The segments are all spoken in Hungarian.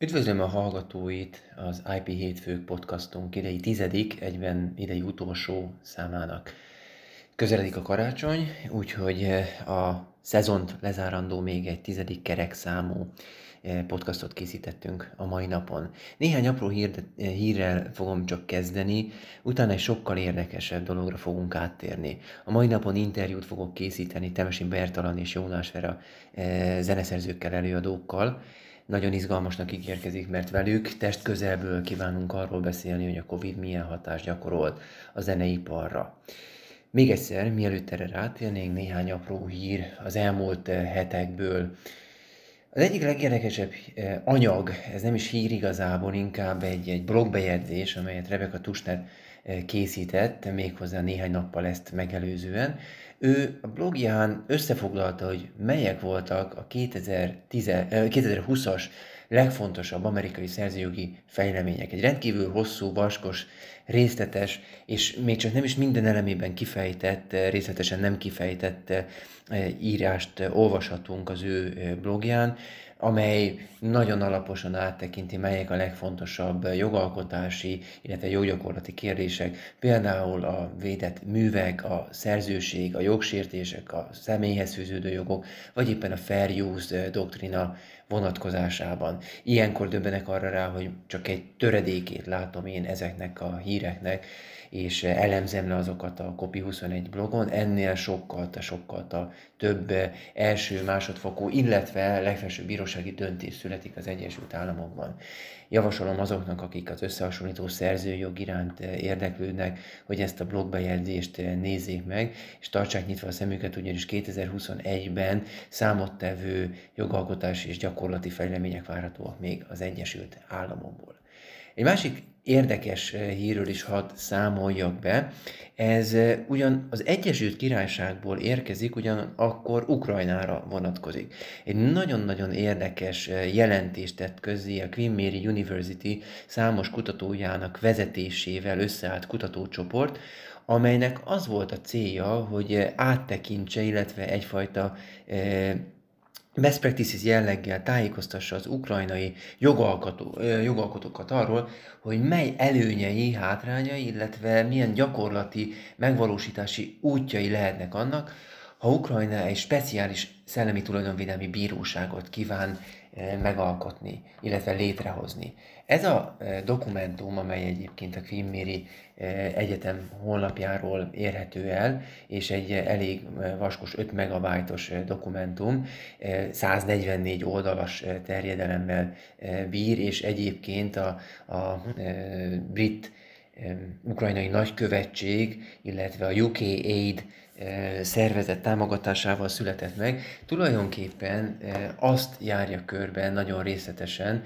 Üdvözlöm a hallgatóit az IP Hétfők podcastunk idei tizedik, egyben idei utolsó számának. Közeledik a karácsony, úgyhogy eh, a szezont lezárandó még egy tizedik kerek számú eh, podcastot készítettünk a mai napon. Néhány apró hír, eh, hírrel fogom csak kezdeni, utána egy sokkal érdekesebb dologra fogunk áttérni. A mai napon interjút fogok készíteni Temesi Bertalan és Jónás Vera zeneszerzőkkel, előadókkal, nagyon izgalmasnak ígérkezik, mert velük test közelből kívánunk arról beszélni, hogy a Covid milyen hatást gyakorolt a zeneiparra. Még egyszer, mielőtt erre rátérnénk, néhány apró hír az elmúlt eh, hetekből. Az egyik legérdekesebb eh, anyag, ez nem is hír igazából, inkább egy, egy blogbejegyzés, amelyet Rebecca Tusner készített, méghozzá néhány nappal ezt megelőzően. Ő a blogján összefoglalta, hogy melyek voltak a 2020-as legfontosabb amerikai szerzőjogi fejlemények. Egy rendkívül hosszú, vaskos, részletes, és még csak nem is minden elemében kifejtett, részletesen nem kifejtett írást olvashatunk az ő blogján amely nagyon alaposan áttekinti, melyek a legfontosabb jogalkotási, illetve joggyakorlati kérdések, például a védett művek, a szerzőség, a jogsértések, a személyhez fűződő jogok, vagy éppen a fair use doktrina vonatkozásában. Ilyenkor döbbenek arra rá, hogy csak egy töredékét látom én ezeknek a híreknek, és elemzem le azokat a Copy 21 blogon, ennél sokkal, sokkal több első, másodfokú, illetve legfelsőbb bírósági döntés születik az Egyesült Államokban. Javasolom azoknak, akik az összehasonlító szerzőjog iránt érdeklődnek, hogy ezt a blogbejegyzést nézzék meg, és tartsák nyitva a szemüket, ugyanis 2021-ben számottevő jogalkotási és gyakorlati fejlemények várhatóak még az Egyesült Államokból. Egy másik érdekes eh, hírről is hadd számoljak be. Ez eh, ugyan az Egyesült Királyságból érkezik, ugyan akkor Ukrajnára vonatkozik. Egy nagyon-nagyon érdekes eh, jelentést tett közé a Queen Mary University számos kutatójának vezetésével összeállt kutatócsoport, amelynek az volt a célja, hogy áttekintse, illetve egyfajta best practices jelleggel tájékoztassa az ukrajnai jogalkotó, jogalkotókat arról, hogy mely előnyei, hátrányai, illetve milyen gyakorlati megvalósítási útjai lehetnek annak, ha Ukrajna egy speciális szellemi tulajdonvédelmi bíróságot kíván megalkotni, illetve létrehozni. Ez a dokumentum, amely egyébként a Queen Egyetem honlapjáról érhető el, és egy elég vaskos 5 megabajtos dokumentum, 144 oldalas terjedelemmel bír, és egyébként a, a brit ukrajnai nagykövetség, illetve a UK Aid szervezet támogatásával született meg, tulajdonképpen azt járja körben nagyon részletesen,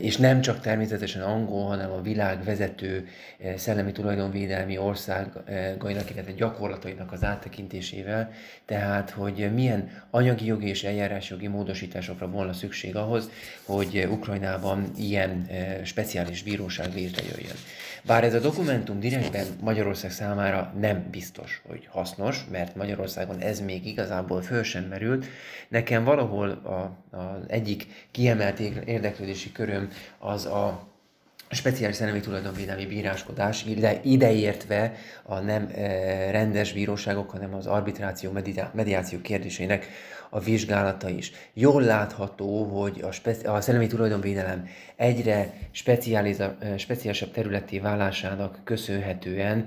és nem csak természetesen angol, hanem a világ vezető szellemi tulajdonvédelmi országainak, illetve gyakorlatainak az áttekintésével, tehát hogy milyen anyagi jogi és eljárásjogi módosításokra volna szükség ahhoz, hogy Ukrajnában ilyen speciális bíróság létrejöjjön. Bár ez a dokumentum direktben Magyarország számára nem biztos, hogy hasznos, mert Magyarországon ez még igazából föl sem merült, nekem valahol a, az egyik kiemelt érdeklődési köröm az a speciális szellemi tulajdonvédelmi bíráskodás, ide, ideértve a nem e, rendes bíróságok, hanem az arbitráció, mediáció kérdésének a vizsgálata is. Jól látható, hogy a, speci- a szellemi tulajdonvédelem egyre speciálisabb területé válásának köszönhetően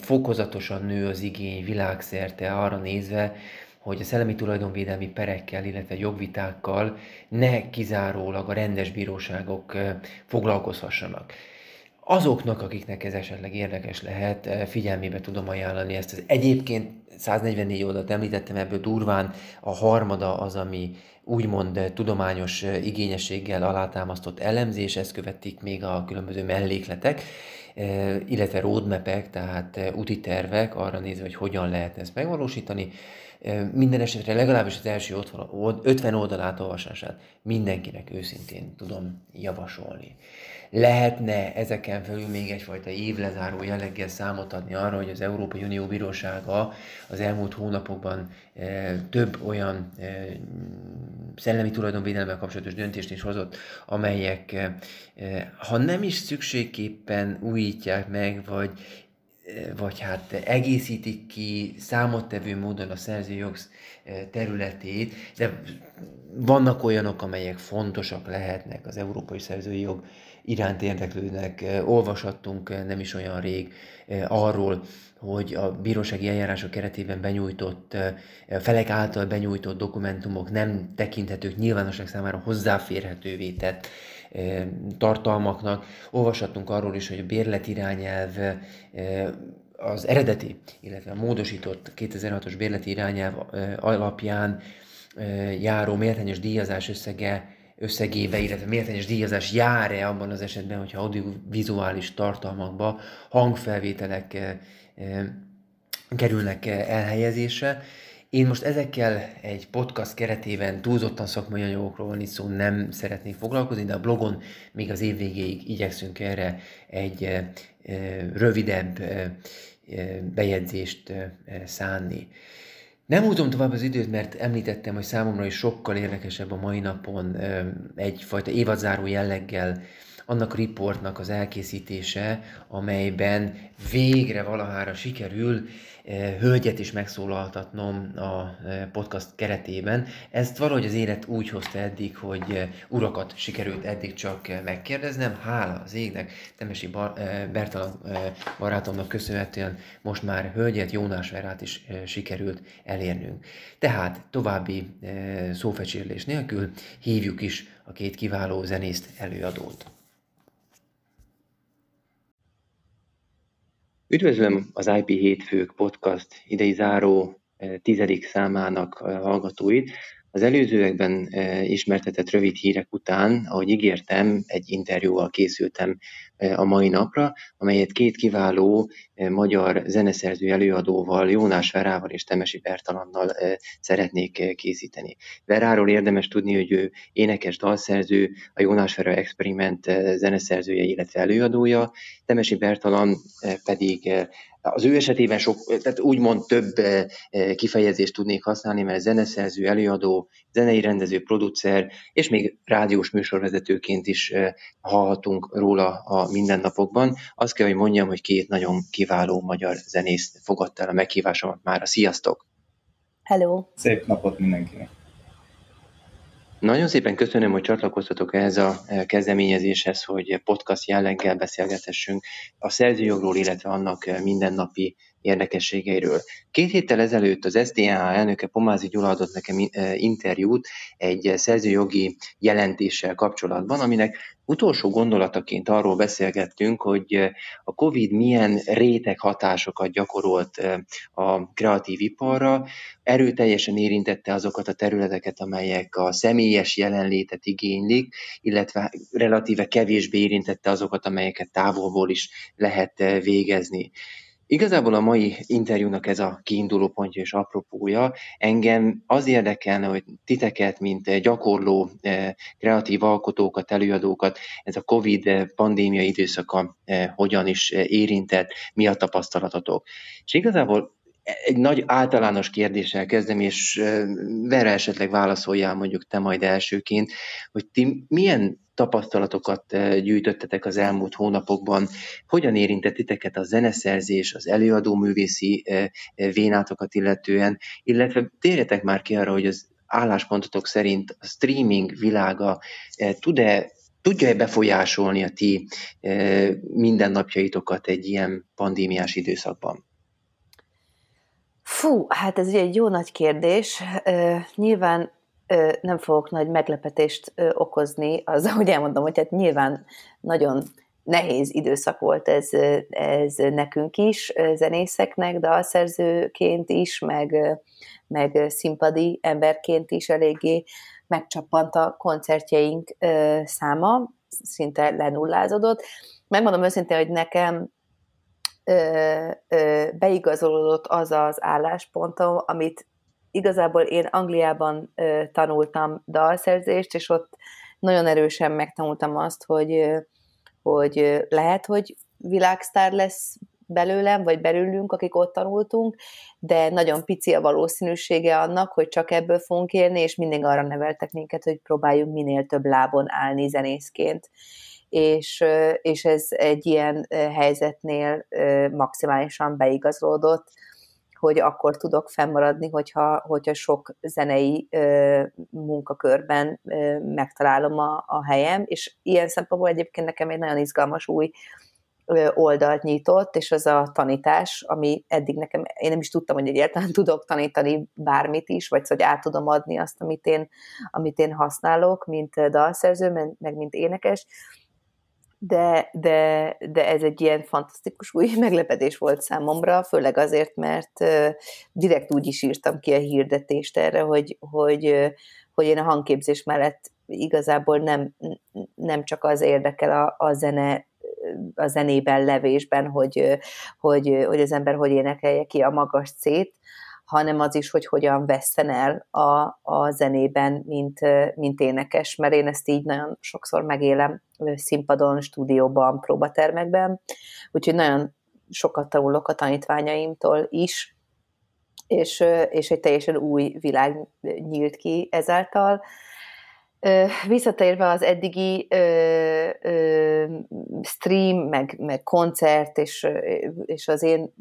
fokozatosan nő az igény világszerte arra nézve, hogy a szellemi tulajdonvédelmi perekkel, illetve jogvitákkal ne kizárólag a rendes bíróságok foglalkozhassanak. Azoknak, akiknek ez esetleg érdekes lehet, figyelmébe tudom ajánlani ezt az egyébként 144 oldalt említettem, ebből durván a harmada az, ami úgymond tudományos igényességgel alátámasztott elemzés, ezt követik még a különböző mellékletek, illetve roadmapek, tehát úti tervek arra nézve, hogy hogyan lehet ezt megvalósítani. Minden esetre legalábbis az első 50 oldalát olvasását mindenkinek őszintén tudom javasolni. Lehetne ezeken felül még egyfajta évlezáró jelleggel számot adni arra, hogy az Európai Unió Bírósága az elmúlt hónapokban több olyan szellemi tulajdonvédelemmel kapcsolatos döntést is hozott, amelyek, ha nem is szükségképpen újítják meg, vagy vagy hát egészítik ki számottevő módon a szerzőjogsz területét, de vannak olyanok, amelyek fontosak lehetnek az európai szerzői jog iránt érdeklődnek. Olvashattunk nem is olyan rég arról, hogy a bírósági eljárások keretében benyújtott, felek által benyújtott dokumentumok nem tekinthetők nyilvánosság számára hozzáférhetővé tett tartalmaknak. Olvashattunk arról is, hogy a bérletirányelv az eredeti, illetve a módosított 2006-os bérleti irányelv alapján járó méltányos díjazás összege összegébe, illetve méltányos díjazás jár-e abban az esetben, hogyha audiovizuális tartalmakba hangfelvételek kerülnek elhelyezésre. Én most ezekkel egy podcast keretében túlzottan szakmai anyagokról van itt szó, nem szeretnék foglalkozni, de a blogon még az év végéig igyekszünk erre egy rövidebb bejegyzést szánni. Nem húzom tovább az időt, mert említettem, hogy számomra is sokkal érdekesebb a mai napon egyfajta évadzáró jelleggel annak a riportnak az elkészítése, amelyben végre valahára sikerül hölgyet is megszólaltatnom a eh, podcast keretében. Ezt valahogy az élet úgy hozta eddig, hogy eh, urakat sikerült eddig csak megkérdeznem. Hála az égnek, Temesi Bertalan barátomnak köszönhetően most már hölgyet, Jónás Verát is sikerült elérnünk. Tehát további szófecsérlés nélkül hívjuk is a két kiváló zenészt előadót. Üdvözlöm az IP Hétfők podcast idei záró eh, tizedik számának eh, hallgatóit. Az előzőekben eh, ismertetett rövid hírek után, ahogy ígértem, egy interjúval készültem a mai napra, amelyet két kiváló magyar zeneszerző előadóval, Jónás Verával és Temesi Bertalannal szeretnék készíteni. Veráról érdemes tudni, hogy ő énekes dalszerző, a Jónás Vera Experiment zeneszerzője, illetve előadója, Temesi Bertalan pedig az ő esetében sok, tehát úgymond több kifejezést tudnék használni, mert zeneszerző, előadó, zenei rendező, producer, és még rádiós műsorvezetőként is hallhatunk róla a mindennapokban. Azt kell, hogy mondjam, hogy két nagyon kiváló magyar zenész fogadta el a meghívásomat már. Sziasztok! Hello! Szép napot mindenkinek! Nagyon szépen köszönöm, hogy csatlakoztatok ehhez a kezdeményezéshez, hogy podcast jelleggel beszélgethessünk a szerzőjogról, illetve annak mindennapi érdekességeiről. Két héttel ezelőtt az SZDH elnöke Pomázi Gyula adott nekem interjút egy szerzőjogi jelentéssel kapcsolatban, aminek utolsó gondolataként arról beszélgettünk, hogy a COVID milyen réteg hatásokat gyakorolt a kreatív iparra, erőteljesen érintette azokat a területeket, amelyek a személyes jelenlétet igénylik, illetve relatíve kevésbé érintette azokat, amelyeket távolból is lehet végezni. Igazából a mai interjúnak ez a kiinduló pontja és apropója. Engem az érdekelne, hogy titeket, mint gyakorló eh, kreatív alkotókat, előadókat ez a COVID pandémia időszaka eh, hogyan is eh, érintett, mi a tapasztalatotok. És igazából egy nagy általános kérdéssel kezdem, és Vera esetleg válaszoljál mondjuk te majd elsőként, hogy ti milyen tapasztalatokat eh, gyűjtöttetek az elmúlt hónapokban, hogyan érintett titeket a zeneszerzés, az előadó művészi eh, eh, vénátokat illetően, illetve térjetek már ki arra, hogy az álláspontotok szerint a streaming világa tud-e tudja-e befolyásolni a ti mindennapjaitokat egy ilyen pandémiás időszakban? Fú, hát ez ugye egy jó nagy kérdés. nyilván nem fogok nagy meglepetést okozni az, hogy elmondom, hogy hát nyilván nagyon nehéz időszak volt ez, ez nekünk is, zenészeknek, dalszerzőként is, meg, meg színpadi emberként is eléggé megcsappant a koncertjeink száma, szinte lenullázódott. Megmondom őszintén, hogy nekem beigazolódott az az álláspontom, amit igazából én Angliában ö, tanultam dalszerzést, és ott nagyon erősen megtanultam azt, hogy, hogy lehet, hogy világsztár lesz belőlem, vagy belőlünk, akik ott tanultunk, de nagyon pici a valószínűsége annak, hogy csak ebből fogunk élni, és mindig arra neveltek minket, hogy próbáljunk minél több lábon állni zenészként. És, és ez egy ilyen helyzetnél maximálisan beigazolódott, hogy akkor tudok fennmaradni, hogyha, hogyha sok zenei ö, munkakörben ö, megtalálom a, a helyem, és ilyen szempontból egyébként nekem egy nagyon izgalmas új ö, oldalt nyitott, és az a tanítás, ami eddig nekem, én nem is tudtam, hogy egyáltalán tudok tanítani bármit is, vagy hogy át tudom adni azt, amit én, amit én használok, mint dalszerző, meg mint énekes, de, de, de ez egy ilyen fantasztikus új meglepetés volt számomra, főleg azért, mert direkt úgy is írtam ki a hirdetést erre, hogy, hogy, hogy én a hangképzés mellett igazából nem, nem csak az érdekel a, a zene a zenében, levésben, hogy, hogy, hogy az ember hogy énekelje ki a magas C-t, hanem az is, hogy hogyan veszten el a, a zenében, mint, mint énekes, mert én ezt így nagyon sokszor megélem színpadon, stúdióban, próbatermekben, úgyhogy nagyon sokat tanulok a tanítványaimtól is, és, és egy teljesen új világ nyílt ki ezáltal, Visszatérve az eddigi ö, ö, stream, meg, meg koncert és, és az én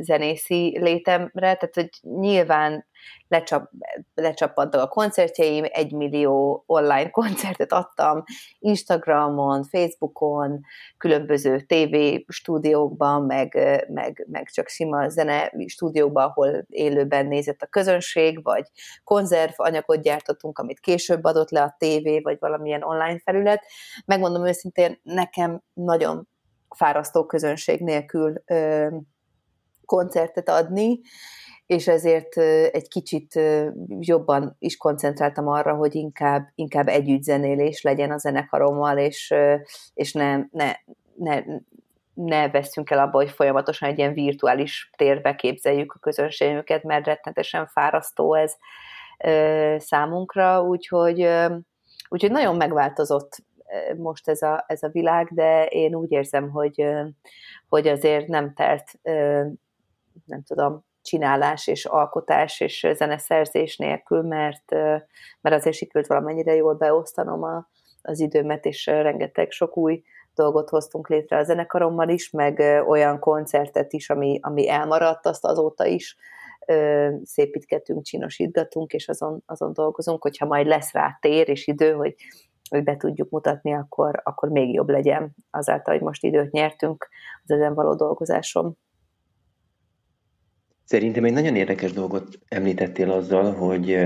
zenészi létemre, tehát hogy nyilván lecsap, lecsappadtak a koncertjeim, egy millió online koncertet adtam Instagramon, Facebookon, különböző TV stúdiókban, meg, meg, meg csak sima zene stúdiókban, ahol élőben nézett a közönség, vagy konzerv anyagot gyártottunk, amit később adott le a TV, vagy valamilyen online felület. Megmondom őszintén, nekem nagyon fárasztó közönség nélkül koncertet adni, és ezért egy kicsit jobban is koncentráltam arra, hogy inkább, inkább együttzenélés legyen a zenekarommal, és, és ne, ne, ne, ne veszünk el abba, hogy folyamatosan egy ilyen virtuális térbe képzeljük a közönségünket, mert rettenetesen fárasztó ez számunkra, úgyhogy, úgyhogy nagyon megváltozott most ez a, ez a világ, de én úgy érzem, hogy, hogy azért nem telt, nem tudom, csinálás és alkotás és zeneszerzés nélkül, mert, mert azért sikerült valamennyire jól beosztanom a, az időmet, és rengeteg sok új dolgot hoztunk létre a zenekarommal is, meg olyan koncertet is, ami, ami elmaradt, azt azóta is szépítgetünk, csinosítgatunk, és azon, azon dolgozunk, hogyha majd lesz rá tér és idő, hogy, hogy be tudjuk mutatni, akkor, akkor még jobb legyen azáltal, hogy most időt nyertünk az ezen való dolgozásom. Szerintem egy nagyon érdekes dolgot említettél azzal, hogy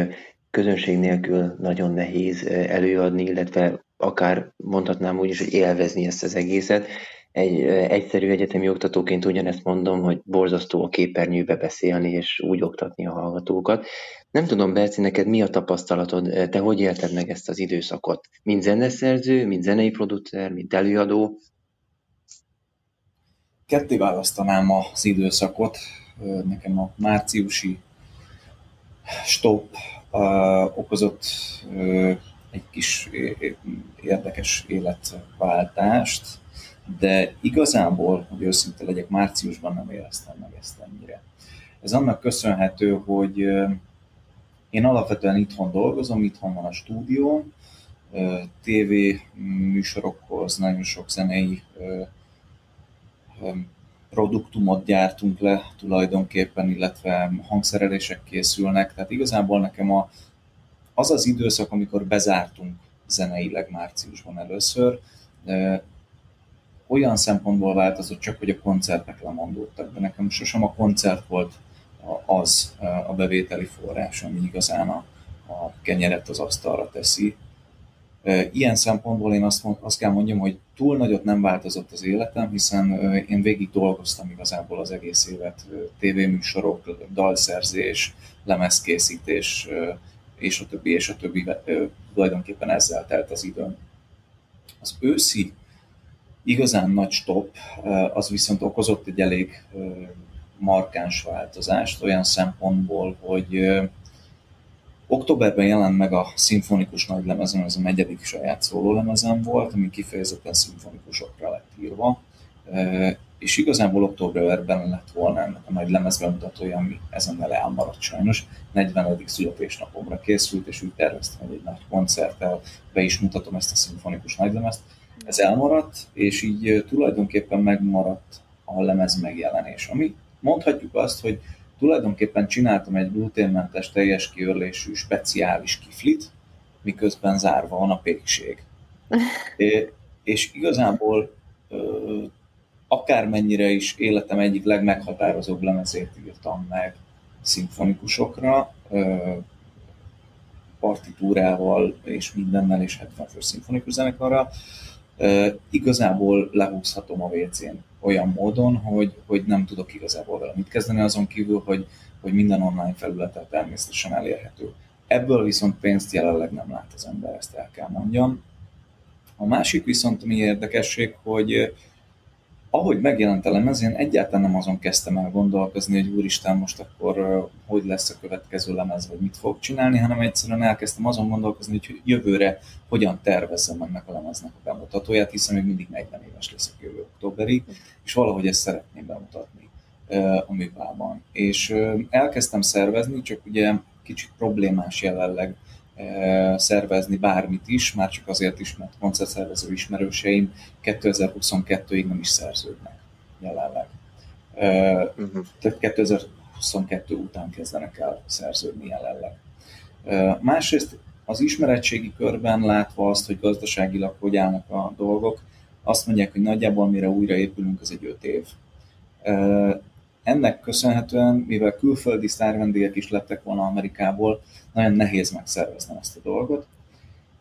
közönség nélkül nagyon nehéz előadni, illetve akár mondhatnám úgy is, hogy élvezni ezt az egészet. Egy egyszerű egyetemi oktatóként ugyanezt mondom, hogy borzasztó a képernyőbe beszélni és úgy oktatni a hallgatókat. Nem tudom, Berci, neked mi a tapasztalatod? Te hogy élted meg ezt az időszakot? Mint zeneszerző, mint zenei producer, mint előadó? Ketté választanám az időszakot nekem a márciusi stop okozott egy kis érdekes életváltást, de igazából, hogy őszinte legyek, márciusban nem éreztem meg ezt ennyire. Ez annak köszönhető, hogy én alapvetően itthon dolgozom, itthon van a stúdió, TV műsorokhoz nagyon sok zenei produktumot gyártunk le tulajdonképpen, illetve hangszerelések készülnek. Tehát igazából nekem a, az az időszak, amikor bezártunk zeneileg márciusban először, olyan szempontból változott csak, hogy a koncertek lemondódtak, de nekem sosem a koncert volt az a bevételi forrás, ami igazán a, a kenyeret az asztalra teszi, Ilyen szempontból én azt, azt kell mondjam, hogy túl nagyot nem változott az életem, hiszen én végig dolgoztam igazából az egész évet, tévéműsorok, dalszerzés, lemezkészítés, és a többi, és a többi, tulajdonképpen ezzel telt az időm. Az őszi igazán nagy stop, az viszont okozott egy elég markáns változást olyan szempontból, hogy Októberben jelent meg a szimfonikus nagylemezem, ez a negyedik saját szólólemezem volt, ami kifejezetten szimfonikusokra lett írva, és igazából októberben lett volna ennek a nagy lemezbemutatója, ami ezen elmaradt sajnos. 40. születésnapomra készült, és úgy terveztem, hogy egy nagy koncerttel be is mutatom ezt a szimfonikus nagylemezt. Ez elmaradt, és így tulajdonképpen megmaradt a lemez megjelenés, ami mondhatjuk azt, hogy tulajdonképpen csináltam egy gluténmentes, teljes kiörlésű, speciális kiflit, miközben zárva van a pékség. É, és igazából ö, akármennyire is életem egyik legmeghatározóbb lemezét írtam meg szimfonikusokra, ö, partitúrával és mindennel, és 70 fős szimfonikus zenekarra, igazából lehúzhatom a WC-n olyan módon, hogy, hogy nem tudok igazából vele mit kezdeni, azon kívül, hogy, hogy minden online felületen természetesen elérhető. Ebből viszont pénzt jelenleg nem lát az ember, ezt el kell mondjam. A másik viszont mi érdekesség, hogy ahogy megjelent a lemez, én egyáltalán nem azon kezdtem el gondolkozni, hogy úristen, most akkor hogy lesz a következő lemez, vagy mit fog csinálni, hanem egyszerűen elkezdtem azon gondolkozni, hogy jövőre hogyan tervezem ennek a lemeznek a bemutatóját, hiszen még mindig 40 éves leszek jövő októberig, és valahogy ezt szeretném bemutatni a művában. És elkezdtem szervezni, csak ugye kicsit problémás jelenleg szervezni bármit is, már csak azért is, mert koncertszervező ismerőseim 2022-ig nem is szerződnek jelenleg. Uh-huh. Tehát 2022 után kezdenek el szerződni jelenleg. Másrészt az ismeretségi körben látva azt, hogy gazdaságilag hogy állnak a dolgok, azt mondják, hogy nagyjából mire újraépülünk, az egy öt év. Ennek köszönhetően, mivel külföldi sztárvendégek is lettek volna Amerikából, nagyon nehéz megszerveznem ezt a dolgot.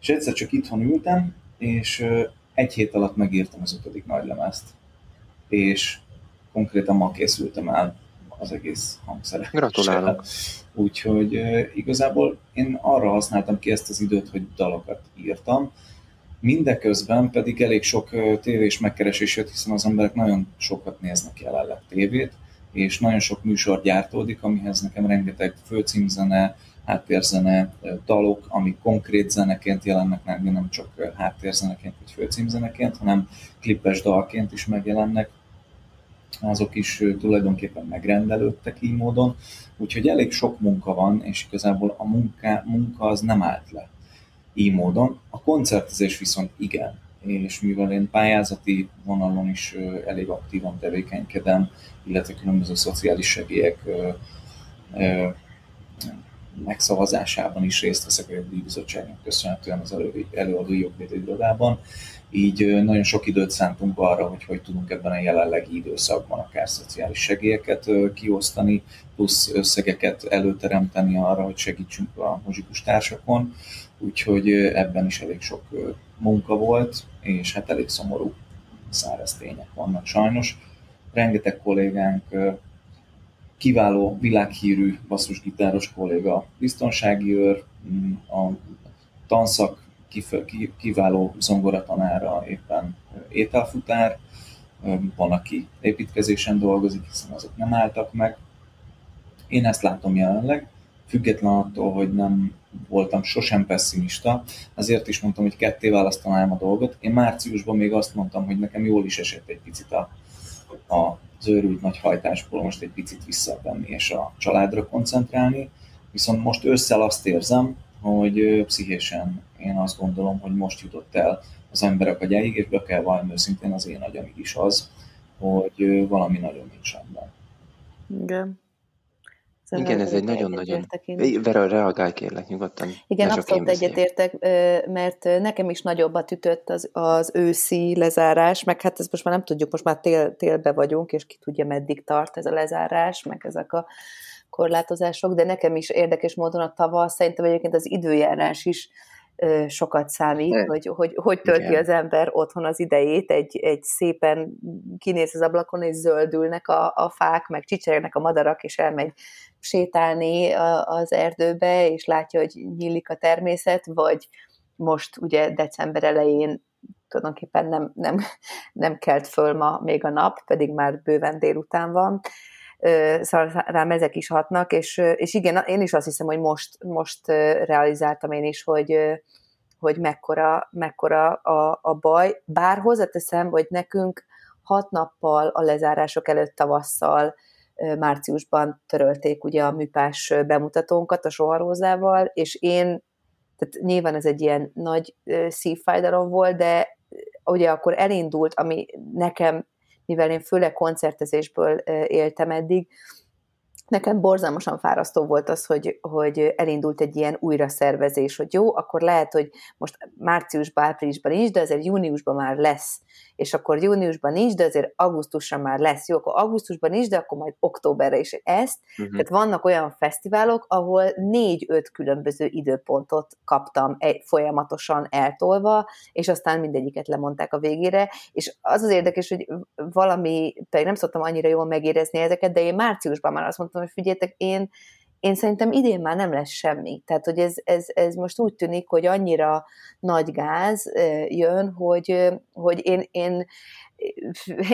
És egyszer csak itthon ültem, és egy hét alatt megírtam az ötödik nagylemezt. És konkrétan ma készültem el az egész hangszere. Gratulálok! Úgyhogy igazából én arra használtam ki ezt az időt, hogy dalokat írtam, Mindeközben pedig elég sok tévés megkeresés jött, hiszen az emberek nagyon sokat néznek jelenleg tévét, és nagyon sok műsor gyártódik, amihez nekem rengeteg főcímzene, háttérzene, dalok, ami konkrét zeneként jelennek meg, nem csak háttérzeneként vagy főcímzeneként, hanem klippes dalként is megjelennek. Azok is tulajdonképpen megrendelődtek így módon, úgyhogy elég sok munka van, és igazából a munka, munka az nem állt le így módon. A koncertezés viszont igen, és mivel én pályázati vonalon is elég aktívan tevékenykedem, illetve különböző szociális segélyek megszavazásában is részt veszek a jogdíjbizottságnak köszönhetően az előadói jogvédő. Így nagyon sok időt szántunk arra, hogy hogy tudunk ebben a jelenlegi időszakban akár szociális segélyeket kiosztani, plusz összegeket előteremteni arra, hogy segítsünk a muzsikus társakon. Úgyhogy ebben is elég sok munka volt, és hát elég szomorú száraz tények vannak sajnos. Rengeteg kollégánk kiváló, világhírű basszusgitáros kolléga, biztonsági őr, mm, a tanszak kiváló zongoratanára éppen ételfutár, van, aki építkezésen dolgozik, hiszen azok nem álltak meg. Én ezt látom jelenleg, független attól, hogy nem voltam sosem pessimista, azért is mondtam, hogy ketté választanám a dolgot. Én márciusban még azt mondtam, hogy nekem jól is esett egy picit a, a az őrült nagy hajtásból most egy picit visszavenni és a családra koncentrálni. Viszont most ősszel azt érzem, hogy pszichésen én azt gondolom, hogy most jutott el az emberek agyáig, és be kell vallani őszintén az én agyam is az, hogy valami nagyon nincs rendben. Igen. Szóval Igen, ez egy nagyon-nagyon... Vera, reagálj kérlek nyugodtan. Igen, abszolút egyetértek, mert nekem is nagyobbat ütött az, az őszi lezárás, meg hát ezt most már nem tudjuk, most már tél, télbe vagyunk, és ki tudja, meddig tart ez a lezárás, meg ezek a korlátozások, de nekem is érdekes módon a tavasz, szerintem egyébként az időjárás is sokat számít, ne. hogy, hogy hogy tölti Igen. az ember otthon az idejét, egy, egy szépen kinéz az ablakon, és zöldülnek a, a fák, meg csicsernek a madarak, és elmegy sétálni az erdőbe, és látja, hogy nyílik a természet, vagy most ugye december elején tulajdonképpen nem, nem, nem kelt föl ma még a nap, pedig már bőven délután van, szóval rám ezek is hatnak, és, és igen, én is azt hiszem, hogy most, most realizáltam én is, hogy, hogy mekkora, mekkora a, a baj, bár hozzáteszem, hogy nekünk hat nappal a lezárások előtt tavasszal, márciusban törölték ugye a műpás bemutatónkat a soharózával, és én, tehát nyilván ez egy ilyen nagy szívfájdalom volt, de ugye akkor elindult, ami nekem, mivel én főleg koncertezésből éltem eddig, nekem borzalmasan fárasztó volt az, hogy, hogy elindult egy ilyen újraszervezés, hogy jó, akkor lehet, hogy most márciusban, áprilisban nincs, de azért júniusban már lesz és akkor júniusban nincs, de azért augusztusra már lesz. Jó, akkor augusztusban nincs, de akkor majd októberre is ezt. Uh-huh. Tehát vannak olyan fesztiválok, ahol négy-öt különböző időpontot kaptam egy, folyamatosan eltolva, és aztán mindegyiket lemondták a végére, és az az érdekes, hogy valami, pedig nem szoktam annyira jól megérezni ezeket, de én márciusban már azt mondtam, hogy figyeljetek, én én szerintem idén már nem lesz semmi. Tehát, hogy ez, ez, ez most úgy tűnik, hogy annyira nagy gáz jön, hogy, hogy én, én,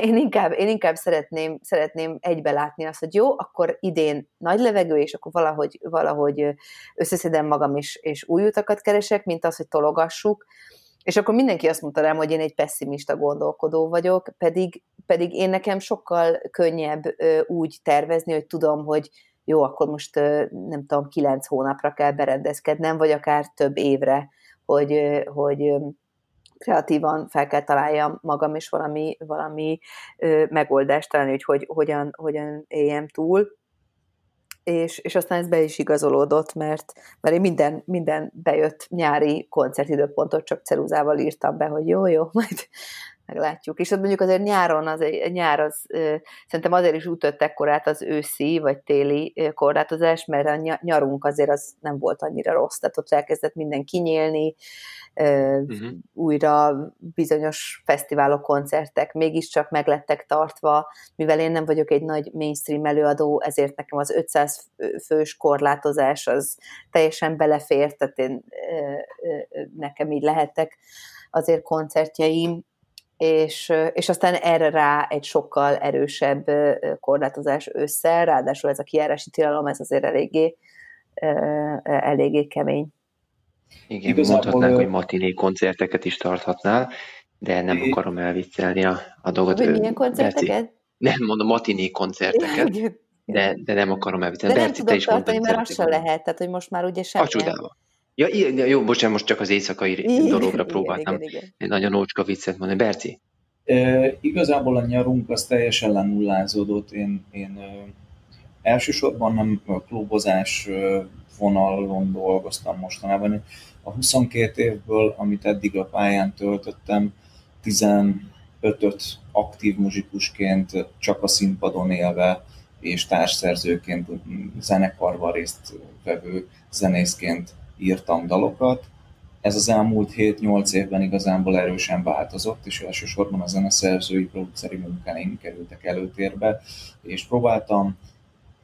én inkább, én inkább szeretném, szeretném egybe látni azt, hogy jó, akkor idén nagy levegő, és akkor valahogy, valahogy összeszedem magam, és, és új utakat keresek, mint az, hogy tologassuk. És akkor mindenki azt mondta rám, hogy én egy pessimista gondolkodó vagyok, pedig, pedig én nekem sokkal könnyebb úgy tervezni, hogy tudom, hogy jó, akkor most nem tudom, kilenc hónapra kell berendezkednem, vagy akár több évre, hogy, hogy kreatívan fel kell találjam magam, és valami, valami megoldást találni, hogy, hogy hogyan, hogyan éljem túl. És, és aztán ez be is igazolódott, mert, mert én minden, minden bejött nyári koncertidőpontot csak ceruzával írtam be, hogy jó, jó, majd meglátjuk. És ott mondjuk azért nyáron, az, nyár az, szerintem azért is ütött ekkorát az őszi vagy téli korlátozás, mert a nyarunk azért az nem volt annyira rossz, tehát ott elkezdett minden kinyílni, uh-huh. újra bizonyos fesztiválok, koncertek mégiscsak meglettek tartva, mivel én nem vagyok egy nagy mainstream előadó, ezért nekem az 500 fős korlátozás az teljesen belefért, tehát én, nekem így lehettek azért koncertjeim, és, és aztán erre rá egy sokkal erősebb korlátozás össze, ráadásul ez a kiárási tilalom, ez azért eléggé, eléggé kemény. Igen, Igazából mondhatnánk, hogy matiné koncerteket is tarthatnál, de nem é... akarom elviccelni a, a dolgot. Hogy milyen koncerteket? Berci, nem, mondom matiné koncerteket, de, de nem akarom elviccelni. De Berci, nem tudok tartani, mert az se lehet, tehát hogy most már ugye semmi. A csodába. Ja, jó, bocsánat, most csak az éjszakai igen, dologra próbáltam igen, igen, igen. egy nagyon ócska viccet mondani. Berci? E, igazából a nyarunk az teljesen lenullázódott. Én, én elsősorban nem a klubozás vonalon dolgoztam mostanában. A 22 évből, amit eddig a pályán töltöttem, 15-öt aktív muzsikusként csak a színpadon élve és társszerzőként, zenekarban részt vevő zenészként írtam dalokat. Ez az elmúlt 7-8 évben igazából erősen változott, és elsősorban a zeneszerzői, produceri munkáim kerültek előtérbe, és próbáltam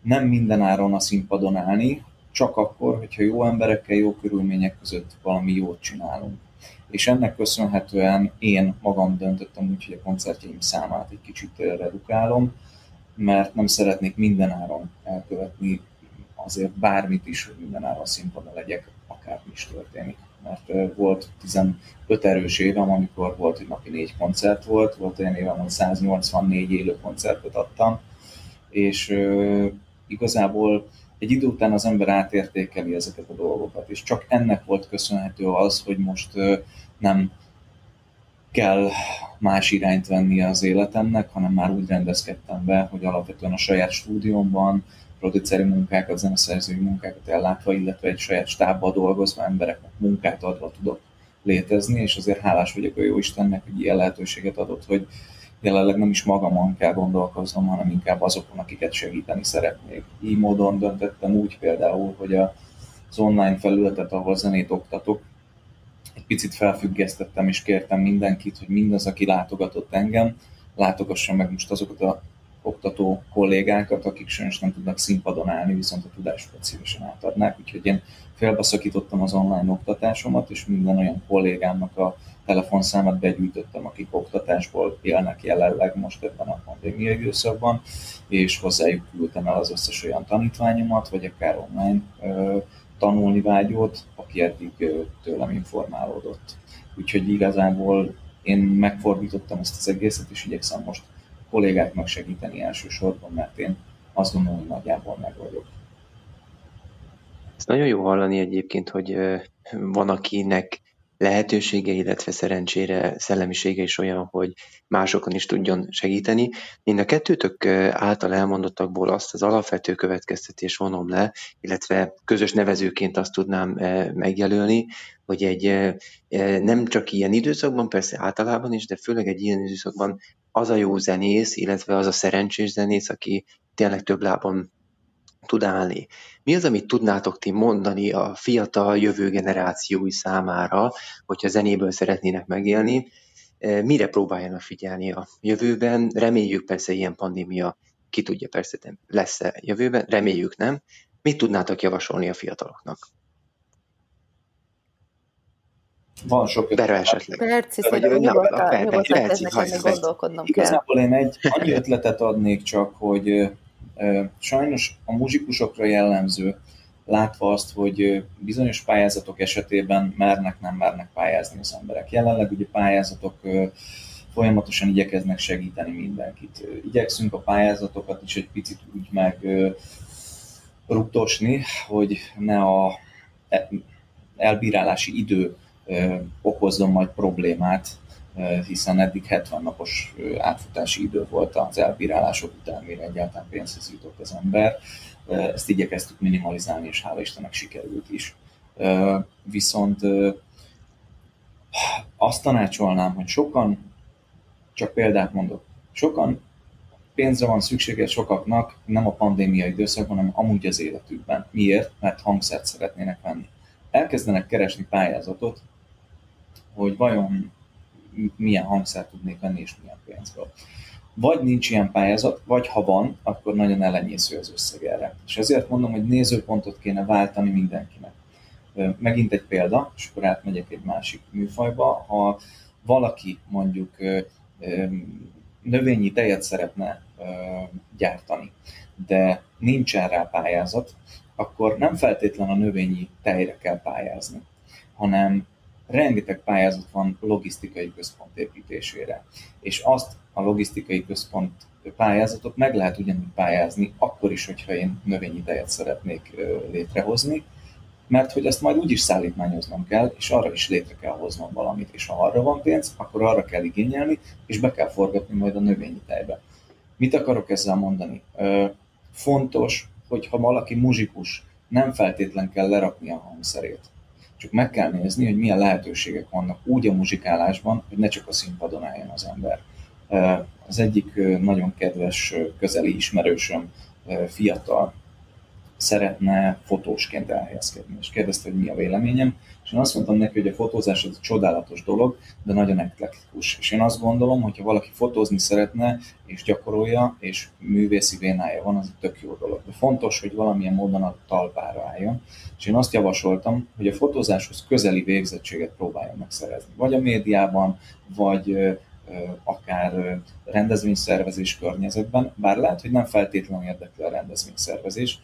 nem minden áron a színpadon állni, csak akkor, hogyha jó emberekkel, jó körülmények között valami jót csinálunk. És ennek köszönhetően én magam döntöttem úgy, hogy a koncertjeim számát egy kicsit redukálom, mert nem szeretnék minden áron elkövetni azért bármit is, hogy minden áron színpadon legyek akármi is történik. Mert volt 15 erős évem, amikor volt, hogy napi négy koncert volt, volt olyan évem, hogy 184 élő koncertet adtam, és igazából egy idő után az ember átértékeli ezeket a dolgokat, és csak ennek volt köszönhető az, hogy most nem kell más irányt venni az életemnek, hanem már úgy rendezkedtem be, hogy alapvetően a saját stúdiómban, produceri munkákat, zeneszerzői munkákat ellátva, illetve egy saját stábba dolgozva embereknek munkát adva tudok létezni, és azért hálás vagyok a jó Istennek, hogy ilyen lehetőséget adott, hogy jelenleg nem is magamon kell gondolkoznom, hanem inkább azokon, akiket segíteni szeretnék. Így módon döntöttem úgy például, hogy az online felületet, ahol zenét oktatok, egy picit felfüggesztettem, és kértem mindenkit, hogy mindaz, aki látogatott engem, látogassa meg most azokat a oktató kollégákat, akik sajnos nem tudnak színpadon állni, viszont a tudásukat szívesen átadnák. Úgyhogy én félbeszakítottam az online oktatásomat, és minden olyan kollégámnak a telefonszámát begyűjtöttem, akik oktatásból élnek jelenleg most ebben a pandémia időszakban, és hozzájuk küldtem el az összes olyan tanítványomat, vagy akár online ö, tanulni vágyót, aki eddig ö, tőlem informálódott. Úgyhogy igazából én megfordítottam ezt az egészet, és igyekszem most kollégáknak segíteni elsősorban, mert én azt gondolom, hogy nagyjából meg vagyok. Ez nagyon jó hallani egyébként, hogy van, akinek lehetősége, illetve szerencsére szellemisége is olyan, hogy másokon is tudjon segíteni. Én a kettőtök által elmondottakból azt az alapvető következtetés vonom le, illetve közös nevezőként azt tudnám megjelölni, hogy egy nem csak ilyen időszakban, persze általában is, de főleg egy ilyen időszakban az a jó zenész, illetve az a szerencsés zenész, aki tényleg több lábon tud állni. Mi az, amit tudnátok ti mondani a fiatal jövő generációi számára, hogyha zenéből szeretnének megélni, e, mire próbáljanak figyelni a jövőben? Reméljük persze ilyen pandémia, ki tudja persze lesz-e jövőben, reméljük nem. Mit tudnátok javasolni a fiataloknak? Van sok ötlet. esetleg. Perci, szerintem nyugodtan, nyugodtan gondolkodnom kell. Igazából én egy annyi ötletet adnék csak, hogy Sajnos a muzsikusokra jellemző, látva azt, hogy bizonyos pályázatok esetében mernek, nem mernek pályázni az emberek. Jelenleg ugye pályázatok folyamatosan igyekeznek segíteni mindenkit. Igyekszünk a pályázatokat is egy picit úgy meg rutosni, hogy ne a e, elbírálási idő okozzon majd problémát hiszen eddig 70 napos átfutási idő volt az elbírálások után, mire egyáltalán pénzhez jutott az ember. Ezt igyekeztük minimalizálni, és hála Istennek sikerült is. Viszont azt tanácsolnám, hogy sokan, csak példát mondok, sokan pénzre van szüksége sokaknak, nem a pandémia időszakban, hanem amúgy az életükben. Miért? Mert hangszert szeretnének venni. Elkezdenek keresni pályázatot, hogy vajon milyen hangszert tudnék venni, és milyen pénzből. Vagy nincs ilyen pályázat, vagy ha van, akkor nagyon elenyésző az összeg erre. És ezért mondom, hogy nézőpontot kéne váltani mindenkinek. Megint egy példa, és akkor átmegyek egy másik műfajba. Ha valaki mondjuk növényi tejet szeretne gyártani, de nincsen rá pályázat, akkor nem feltétlen a növényi tejre kell pályázni, hanem rengeteg pályázat van logisztikai központ építésére. És azt a logisztikai központ pályázatot meg lehet ugyanúgy pályázni, akkor is, hogyha én növényi tejet szeretnék létrehozni, mert hogy ezt majd úgyis szállítmányoznom kell, és arra is létre kell hoznom valamit, és ha arra van pénz, akkor arra kell igényelni, és be kell forgatni majd a növényi tejbe. Mit akarok ezzel mondani? Fontos, hogy ha valaki muzsikus, nem feltétlen kell lerakni a hangszerét csak meg kell nézni, hogy milyen lehetőségek vannak úgy a muzsikálásban, hogy ne csak a színpadon álljon az ember. Az egyik nagyon kedves közeli ismerősöm, fiatal, szeretne fotósként elhelyezkedni, és kérdezte, hogy mi a véleményem, és én azt mondtam neki, hogy a fotózás az egy csodálatos dolog, de nagyon eklektikus. És én azt gondolom, hogy ha valaki fotózni szeretne, és gyakorolja, és művészi vénája van, az egy tök jó dolog. De fontos, hogy valamilyen módon a talpára álljon. És én azt javasoltam, hogy a fotózáshoz közeli végzettséget próbáljon megszerezni. Vagy a médiában, vagy akár rendezvényszervezés környezetben, bár lehet, hogy nem feltétlenül érdekli a rendezvényszervezés,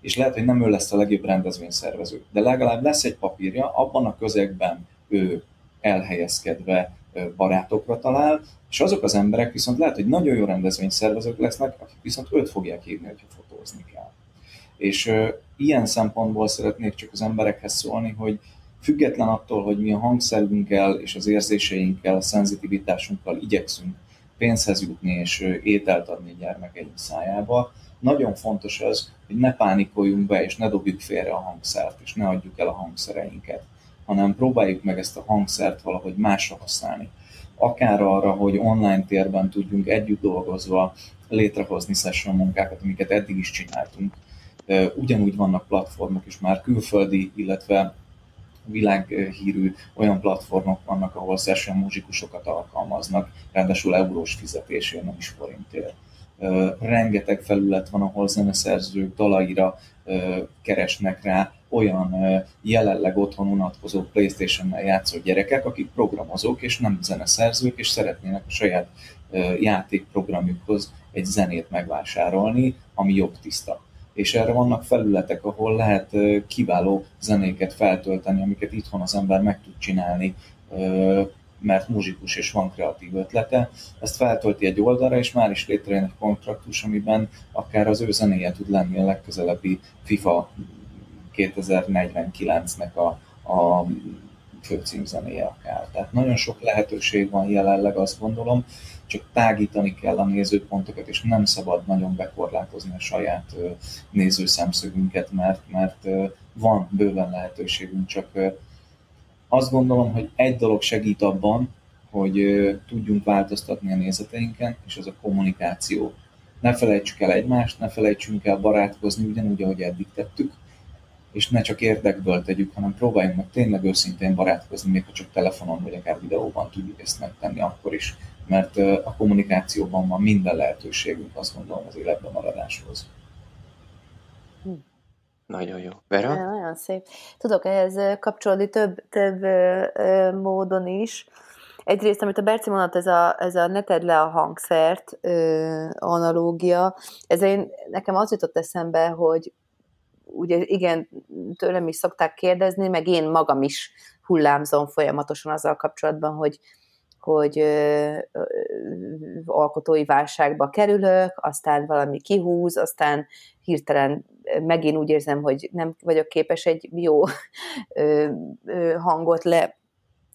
és lehet, hogy nem ő lesz a legjobb rendezvényszervező, de legalább lesz egy papírja, abban a közegben ő elhelyezkedve barátokra talál, és azok az emberek viszont lehet, hogy nagyon jó rendezvényszervezők lesznek, akik viszont őt fogják hívni, hogyha fotózni kell. És ilyen szempontból szeretnék csak az emberekhez szólni, hogy független attól, hogy mi a hangszerünkkel és az érzéseinkkel, a szenzitivitásunkkal igyekszünk pénzhez jutni és ételt adni gyermekeink szájába, nagyon fontos az, hogy ne pánikoljunk be, és ne dobjuk félre a hangszert, és ne adjuk el a hangszereinket, hanem próbáljuk meg ezt a hangszert valahogy másra használni. Akár arra, hogy online térben tudjunk együtt dolgozva létrehozni session munkákat, amiket eddig is csináltunk. Ugyanúgy vannak platformok is már külföldi, illetve világhírű olyan platformok vannak, ahol session muzsikusokat alkalmaznak, ráadásul eurós fizetésért, nem is forintért rengeteg felület van, ahol zeneszerzők dalaira keresnek rá olyan jelenleg otthon unatkozó Playstation-nel játszó gyerekek, akik programozók és nem zeneszerzők, és szeretnének a saját játékprogramjukhoz egy zenét megvásárolni, ami jobb tiszta. És erre vannak felületek, ahol lehet kiváló zenéket feltölteni, amiket itthon az ember meg tud csinálni mert muzsikus és van kreatív ötlete, ezt feltölti egy oldalra, és már is létrejön egy kontraktus, amiben akár az ő zenéje tud lenni a legközelebbi FIFA 2049-nek a, a főcímzenéje akár. Tehát nagyon sok lehetőség van jelenleg, azt gondolom, csak tágítani kell a nézőpontokat, és nem szabad nagyon bekorlátozni a saját nézőszemszögünket, mert, mert van bőven lehetőségünk, csak azt gondolom, hogy egy dolog segít abban, hogy tudjunk változtatni a nézeteinken, és az a kommunikáció. Ne felejtsük el egymást, ne felejtsünk el barátkozni ugyanúgy, ahogy eddig tettük, és ne csak érdekből tegyük, hanem próbáljunk meg tényleg őszintén barátkozni, még ha csak telefonon vagy akár videóban tudjuk ezt megtenni akkor is, mert a kommunikációban van minden lehetőségünk, azt gondolom, az életben maradáshoz. Hm. Nagyon jó. Vera? Nagyon szép. Tudok ehhez kapcsolódni több, több módon is. Egyrészt, amit a Berci mondott, ez a, ez a ne tedd le a hangszert ö, analógia, ez én, nekem az jutott eszembe, hogy ugye igen, tőlem is szokták kérdezni, meg én magam is hullámzom folyamatosan azzal kapcsolatban, hogy, hogy ö, ö, alkotói válságba kerülök, aztán valami kihúz, aztán hirtelen megint úgy érzem, hogy nem vagyok képes egy jó ö, ö, hangot le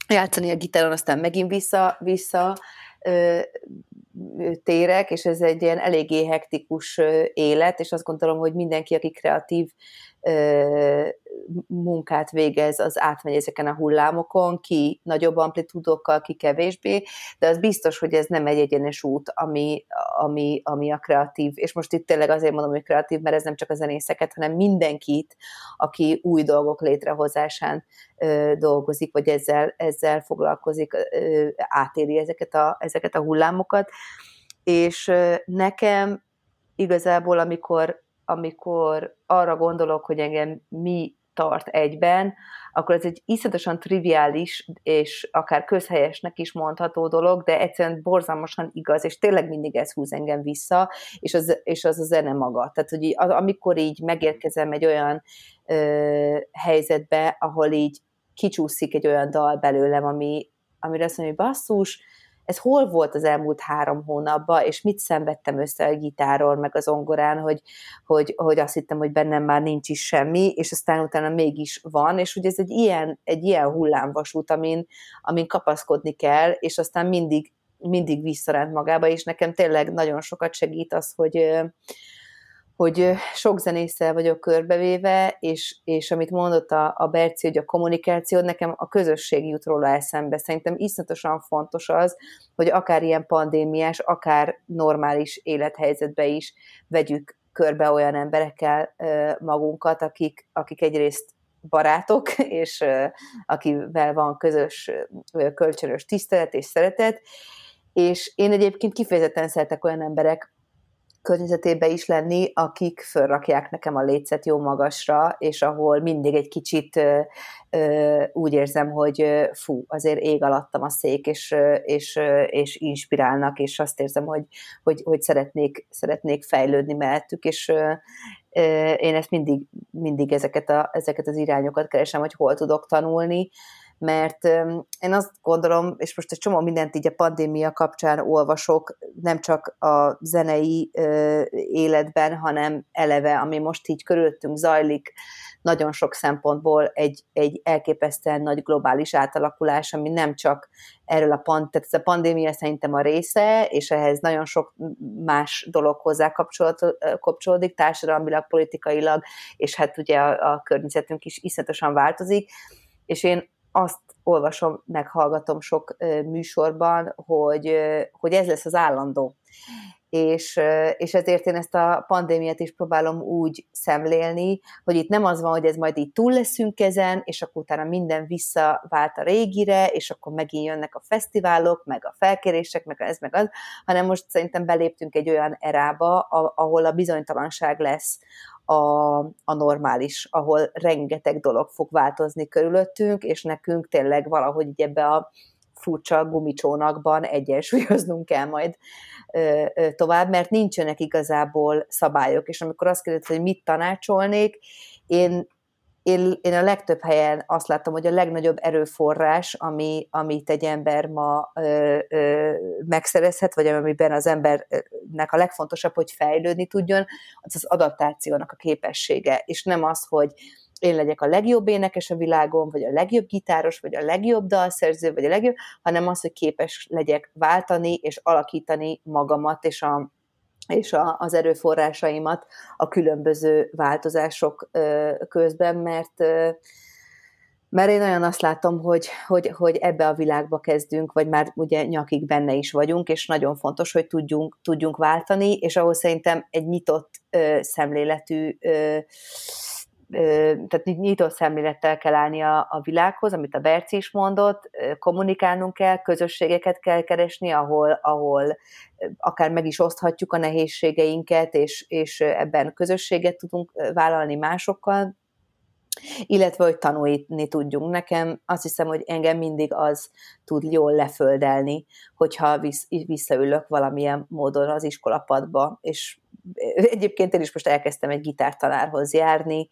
játszani a gitáron, aztán megint vissza, vissza ö, térek, és ez egy ilyen eléggé hektikus élet, és azt gondolom, hogy mindenki, aki kreatív munkát végez, az átmegy ezeken a hullámokon, ki nagyobb amplitúdokkal, ki kevésbé, de az biztos, hogy ez nem egy egyenes út, ami, ami, ami a kreatív, és most itt tényleg azért mondom, hogy kreatív, mert ez nem csak a zenészeket, hanem mindenkit, aki új dolgok létrehozásán ö, dolgozik, vagy ezzel, ezzel foglalkozik, ö, átéri ezeket a, ezeket a hullámokat, és ö, nekem igazából, amikor amikor arra gondolok, hogy engem mi tart egyben, akkor ez egy iszonyatosan triviális és akár közhelyesnek is mondható dolog, de egyszerűen borzalmasan igaz, és tényleg mindig ez húz engem vissza, és az, és az a zene maga. Tehát, hogy az, amikor így megérkezem egy olyan ö, helyzetbe, ahol így kicsúszik egy olyan dal belőlem, ami, amire azt mondja, hogy basszus, ez hol volt az elmúlt három hónapban, és mit szenvedtem össze a gitáron, meg az ongorán, hogy, hogy, hogy azt hittem, hogy bennem már nincs is semmi, és aztán utána mégis van, és hogy ez egy ilyen, egy ilyen hullámvasút, amin, amin kapaszkodni kell, és aztán mindig, mindig visszarend magába, és nekem tényleg nagyon sokat segít az, hogy, hogy sok zenésszel vagyok körbevéve, és, és amit mondott a, a Berci, hogy a kommunikáció, nekem a közösség jut róla eszembe. Szerintem iszonyatosan fontos az, hogy akár ilyen pandémiás, akár normális élethelyzetbe is vegyük körbe olyan emberekkel magunkat, akik, akik egyrészt barátok, és akivel van közös, kölcsönös tisztelet és szeretet, és én egyébként kifejezetten szeretek olyan emberek, környezetébe is lenni, akik fölrakják nekem a lécet jó magasra, és ahol mindig egy kicsit ö, ö, úgy érzem, hogy fú, azért ég alattam a szék, és, és, és inspirálnak, és azt érzem, hogy, hogy, hogy szeretnék, szeretnék fejlődni mellettük, és ö, én ezt mindig, mindig ezeket, a, ezeket az irányokat keresem, hogy hol tudok tanulni, mert én azt gondolom, és most egy csomó mindent így a pandémia kapcsán olvasok, nem csak a zenei életben, hanem eleve, ami most így körülöttünk zajlik, nagyon sok szempontból egy, egy elképesztően nagy globális átalakulás, ami nem csak erről a pand, tehát ez a pandémia szerintem a része, és ehhez nagyon sok más dolog hozzá kapcsolódik, társadalmilag, politikailag, és hát ugye a, a környezetünk is iszonyatosan változik, és én azt olvasom, meghallgatom sok műsorban, hogy, hogy ez lesz az állandó. És, és ezért én ezt a pandémiát is próbálom úgy szemlélni, hogy itt nem az van, hogy ez majd így túl leszünk ezen, és akkor utána minden visszavált a régire, és akkor megint jönnek a fesztiválok, meg a felkérések, meg ez, meg az, hanem most szerintem beléptünk egy olyan erába, ahol a bizonytalanság lesz a, a normális, ahol rengeteg dolog fog változni körülöttünk, és nekünk tényleg valahogy ebbe a furcsa gumicsónakban egyensúlyoznunk kell majd ö, ö, tovább, mert nincsenek igazából szabályok, és amikor azt kérdezed, hogy mit tanácsolnék, én én, én a legtöbb helyen azt láttam, hogy a legnagyobb erőforrás, ami, amit egy ember ma ö, ö, megszerezhet, vagy amiben az embernek a legfontosabb, hogy fejlődni tudjon, az az adaptációnak a képessége, és nem az, hogy én legyek a legjobb énekes a világon, vagy a legjobb gitáros, vagy a legjobb dalszerző, vagy a legjobb, hanem az, hogy képes legyek váltani és alakítani magamat és a, és a, az erőforrásaimat a különböző változások közben, mert mert én olyan azt látom, hogy, hogy, hogy ebbe a világba kezdünk, vagy már ugye nyakig benne is vagyunk, és nagyon fontos, hogy tudjunk, tudjunk váltani, és ahhoz szerintem egy nyitott ö, szemléletű ö, tehát nyitott szemlélettel kell állni a, a világhoz, amit a Berci is mondott, kommunikálnunk kell, közösségeket kell keresni, ahol, ahol akár meg is oszthatjuk a nehézségeinket, és, és ebben közösséget tudunk vállalni másokkal, illetve hogy tanulni tudjunk. Nekem azt hiszem, hogy engem mindig az tud jól leföldelni, hogyha visszaülök valamilyen módon az iskolapadba, és egyébként én is most elkezdtem egy gitártanárhoz járni,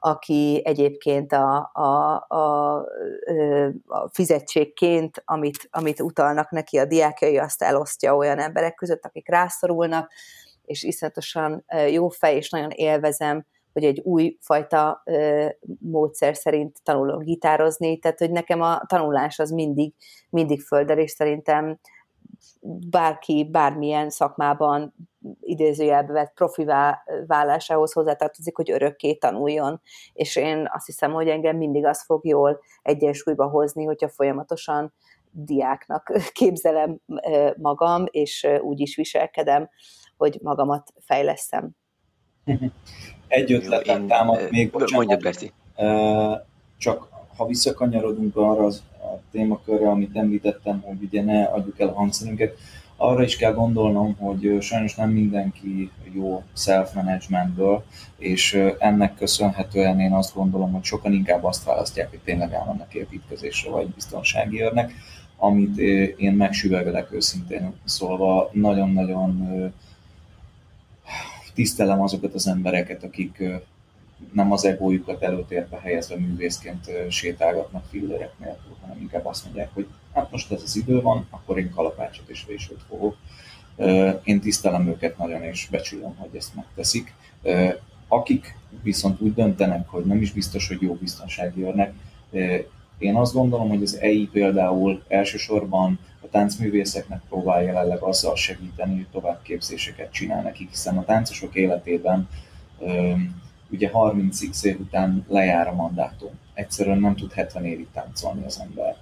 aki egyébként a, a, a, a fizetségként, amit, amit utalnak neki a diákjai, azt elosztja olyan emberek között, akik rászorulnak, és iszonyatosan jó fej, és nagyon élvezem, hogy egy új fajta módszer szerint tanulom gitározni, tehát hogy nekem a tanulás az mindig, mindig földel, és szerintem bárki bármilyen szakmában idézőjelbe vett profi vállásához hozzátartozik, hogy örökké tanuljon. És én azt hiszem, hogy engem mindig az fog jól egyensúlyba hozni, hogyha folyamatosan diáknak képzelem magam, és úgy is viselkedem, hogy magamat fejleszem. Egy ötletem támad még, bocsánat. Mondja, Csak ha visszakanyarodunk arra az a témakörre, amit említettem, hogy ugye ne adjuk el a hangszerünket, arra is kell gondolnom, hogy sajnos nem mindenki jó self-managementből, és ennek köszönhetően én azt gondolom, hogy sokan inkább azt választják, hogy tényleg elmennek építkezésre vagy biztonsági őrnek, amit én megsüvegelek őszintén szólva. Nagyon-nagyon tisztelem azokat az embereket, akik nem az egójukat előtérbe helyezve művészként sétálgatnak fillerek nélkül, hanem inkább azt mondják, hogy hát most ez az idő van, akkor én kalapácsot és vésőt fogok. Én tisztelem őket nagyon, és becsülöm, hogy ezt megteszik. Akik viszont úgy döntenek, hogy nem is biztos, hogy jó biztonsági őrnek, én azt gondolom, hogy az EI például elsősorban a táncművészeknek próbál jelenleg azzal segíteni, hogy továbbképzéseket csinál nekik, hiszen a táncosok életében ugye 30x év után lejár a mandátum. Egyszerűen nem tud 70 évig táncolni az ember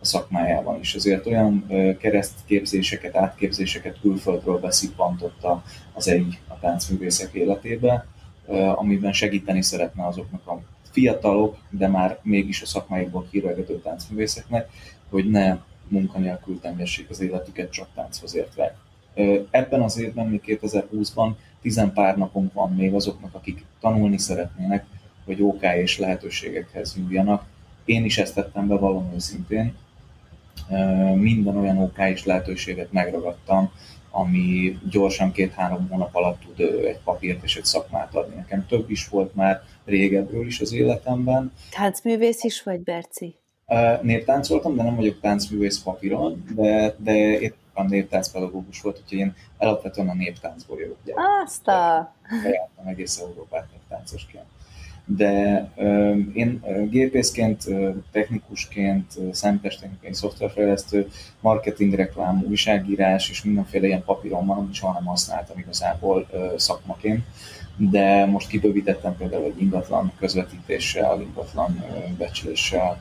a szakmájában is. Ezért olyan keresztképzéseket, átképzéseket külföldről beszippantotta az egy a táncművészek életébe, amiben segíteni szeretne azoknak a fiatalok, de már mégis a szakmáikból kirögedő táncművészeknek, hogy ne munkanélkül tengessék az életüket csak tánchoz értve. Ebben az évben, még 2020-ban, tizen pár napunk van még azoknak, akik tanulni szeretnének, hogy OK és lehetőségekhez jussanak. Én is ezt tettem be valami őszintén. Minden olyan OK és lehetőséget megragadtam, ami gyorsan két-három hónap alatt tud egy papírt és egy szakmát adni. Nekem több is volt már régebről is az életemben. Táncművész is vagy, Berci? Néptáncoltam, de nem vagyok táncművész papíron, de, de a néptáncpedagógus volt, úgyhogy én alapvetően a néptáncból jövök. Azt a... Bejártam egész Európát néptáncosként. De ö, én gépészként, technikusként, számítástechnikai szoftverfejlesztő, marketing, reklám, újságírás és mindenféle ilyen papíron van, soha nem használtam igazából ö, szakmaként de most kibővítettem például egy ingatlan közvetítéssel, ingatlan becsléssel,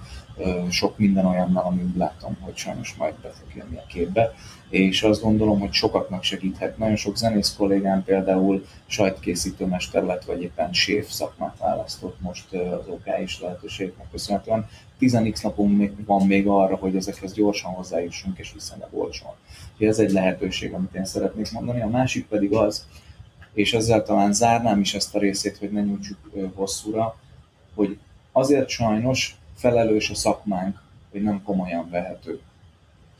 sok minden olyannal, ami úgy látom, hogy sajnos majd be fog jönni a képbe, és azt gondolom, hogy sokaknak segíthet. Nagyon sok zenész kollégám például sajtkészítő mester lett, vagy éppen séf szakmát választott most az OK is lehetőségnek köszönhetően. 10x napunk van még arra, hogy ezekhez gyorsan hozzájussunk, és viszonylag olcsón. Ez egy lehetőség, amit én szeretnék mondani. A másik pedig az, és ezzel talán zárnám is ezt a részét, hogy ne nyújtsuk hosszúra, hogy azért sajnos felelős a szakmánk, hogy nem komolyan vehető.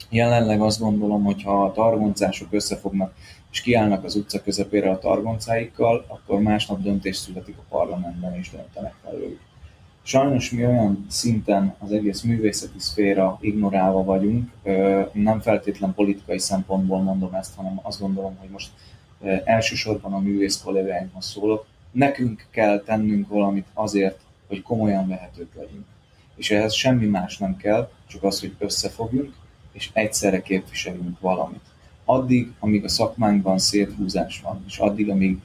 Jelenleg azt gondolom, hogy ha a targoncások összefognak és kiállnak az utca közepére a targoncáikkal, akkor másnap döntés születik a parlamentben és döntenek felőlük. Sajnos mi olyan szinten az egész művészeti szféra ignorálva vagyunk, nem feltétlen politikai szempontból mondom ezt, hanem azt gondolom, hogy most elsősorban a művész kollégáinkhoz szólok, nekünk kell tennünk valamit azért, hogy komolyan vehetők legyünk. És ehhez semmi más nem kell, csak az, hogy összefogjunk, és egyszerre képviseljünk valamit. Addig, amíg a szakmánkban széthúzás van, és addig, amíg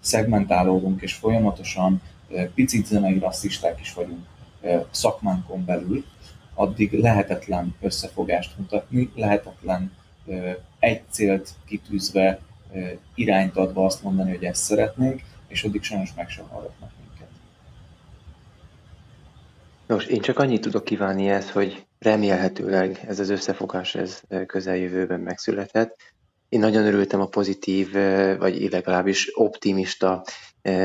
szegmentálódunk, és folyamatosan picit zenei rasszisták is vagyunk szakmánkon belül, addig lehetetlen összefogást mutatni, lehetetlen egy célt kitűzve, irányt adva azt mondani, hogy ezt szeretnénk, és addig sajnos meg sem hallgatnak. Nos, én csak annyit tudok kívánni ezt, hogy remélhetőleg ez az összefogás ez közeljövőben megszületett. Én nagyon örültem a pozitív, vagy legalábbis optimista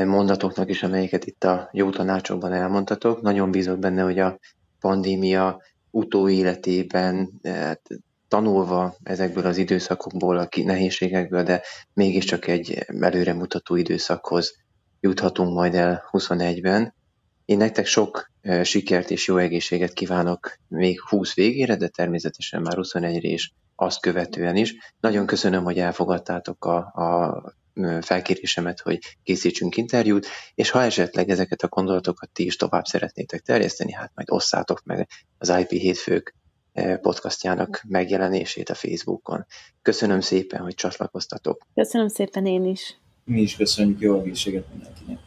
mondatoknak is, amelyeket itt a jó tanácsokban elmondtatok. Nagyon bízok benne, hogy a pandémia utóéletében hát, tanulva ezekből az időszakokból, a nehézségekből, de mégiscsak egy előremutató időszakhoz juthatunk majd el 21-ben. Én nektek sok sikert és jó egészséget kívánok még 20 végére, de természetesen már 21-re is azt követően is. Nagyon köszönöm, hogy elfogadtátok a, a felkérésemet, hogy készítsünk interjút, és ha esetleg ezeket a gondolatokat ti is tovább szeretnétek terjeszteni, hát majd osszátok meg az IP hétfők podcastjának megjelenését a Facebookon. Köszönöm szépen, hogy csatlakoztatok. Köszönöm szépen én is. Mi is köszönjük, jó egészséget mindenkinek.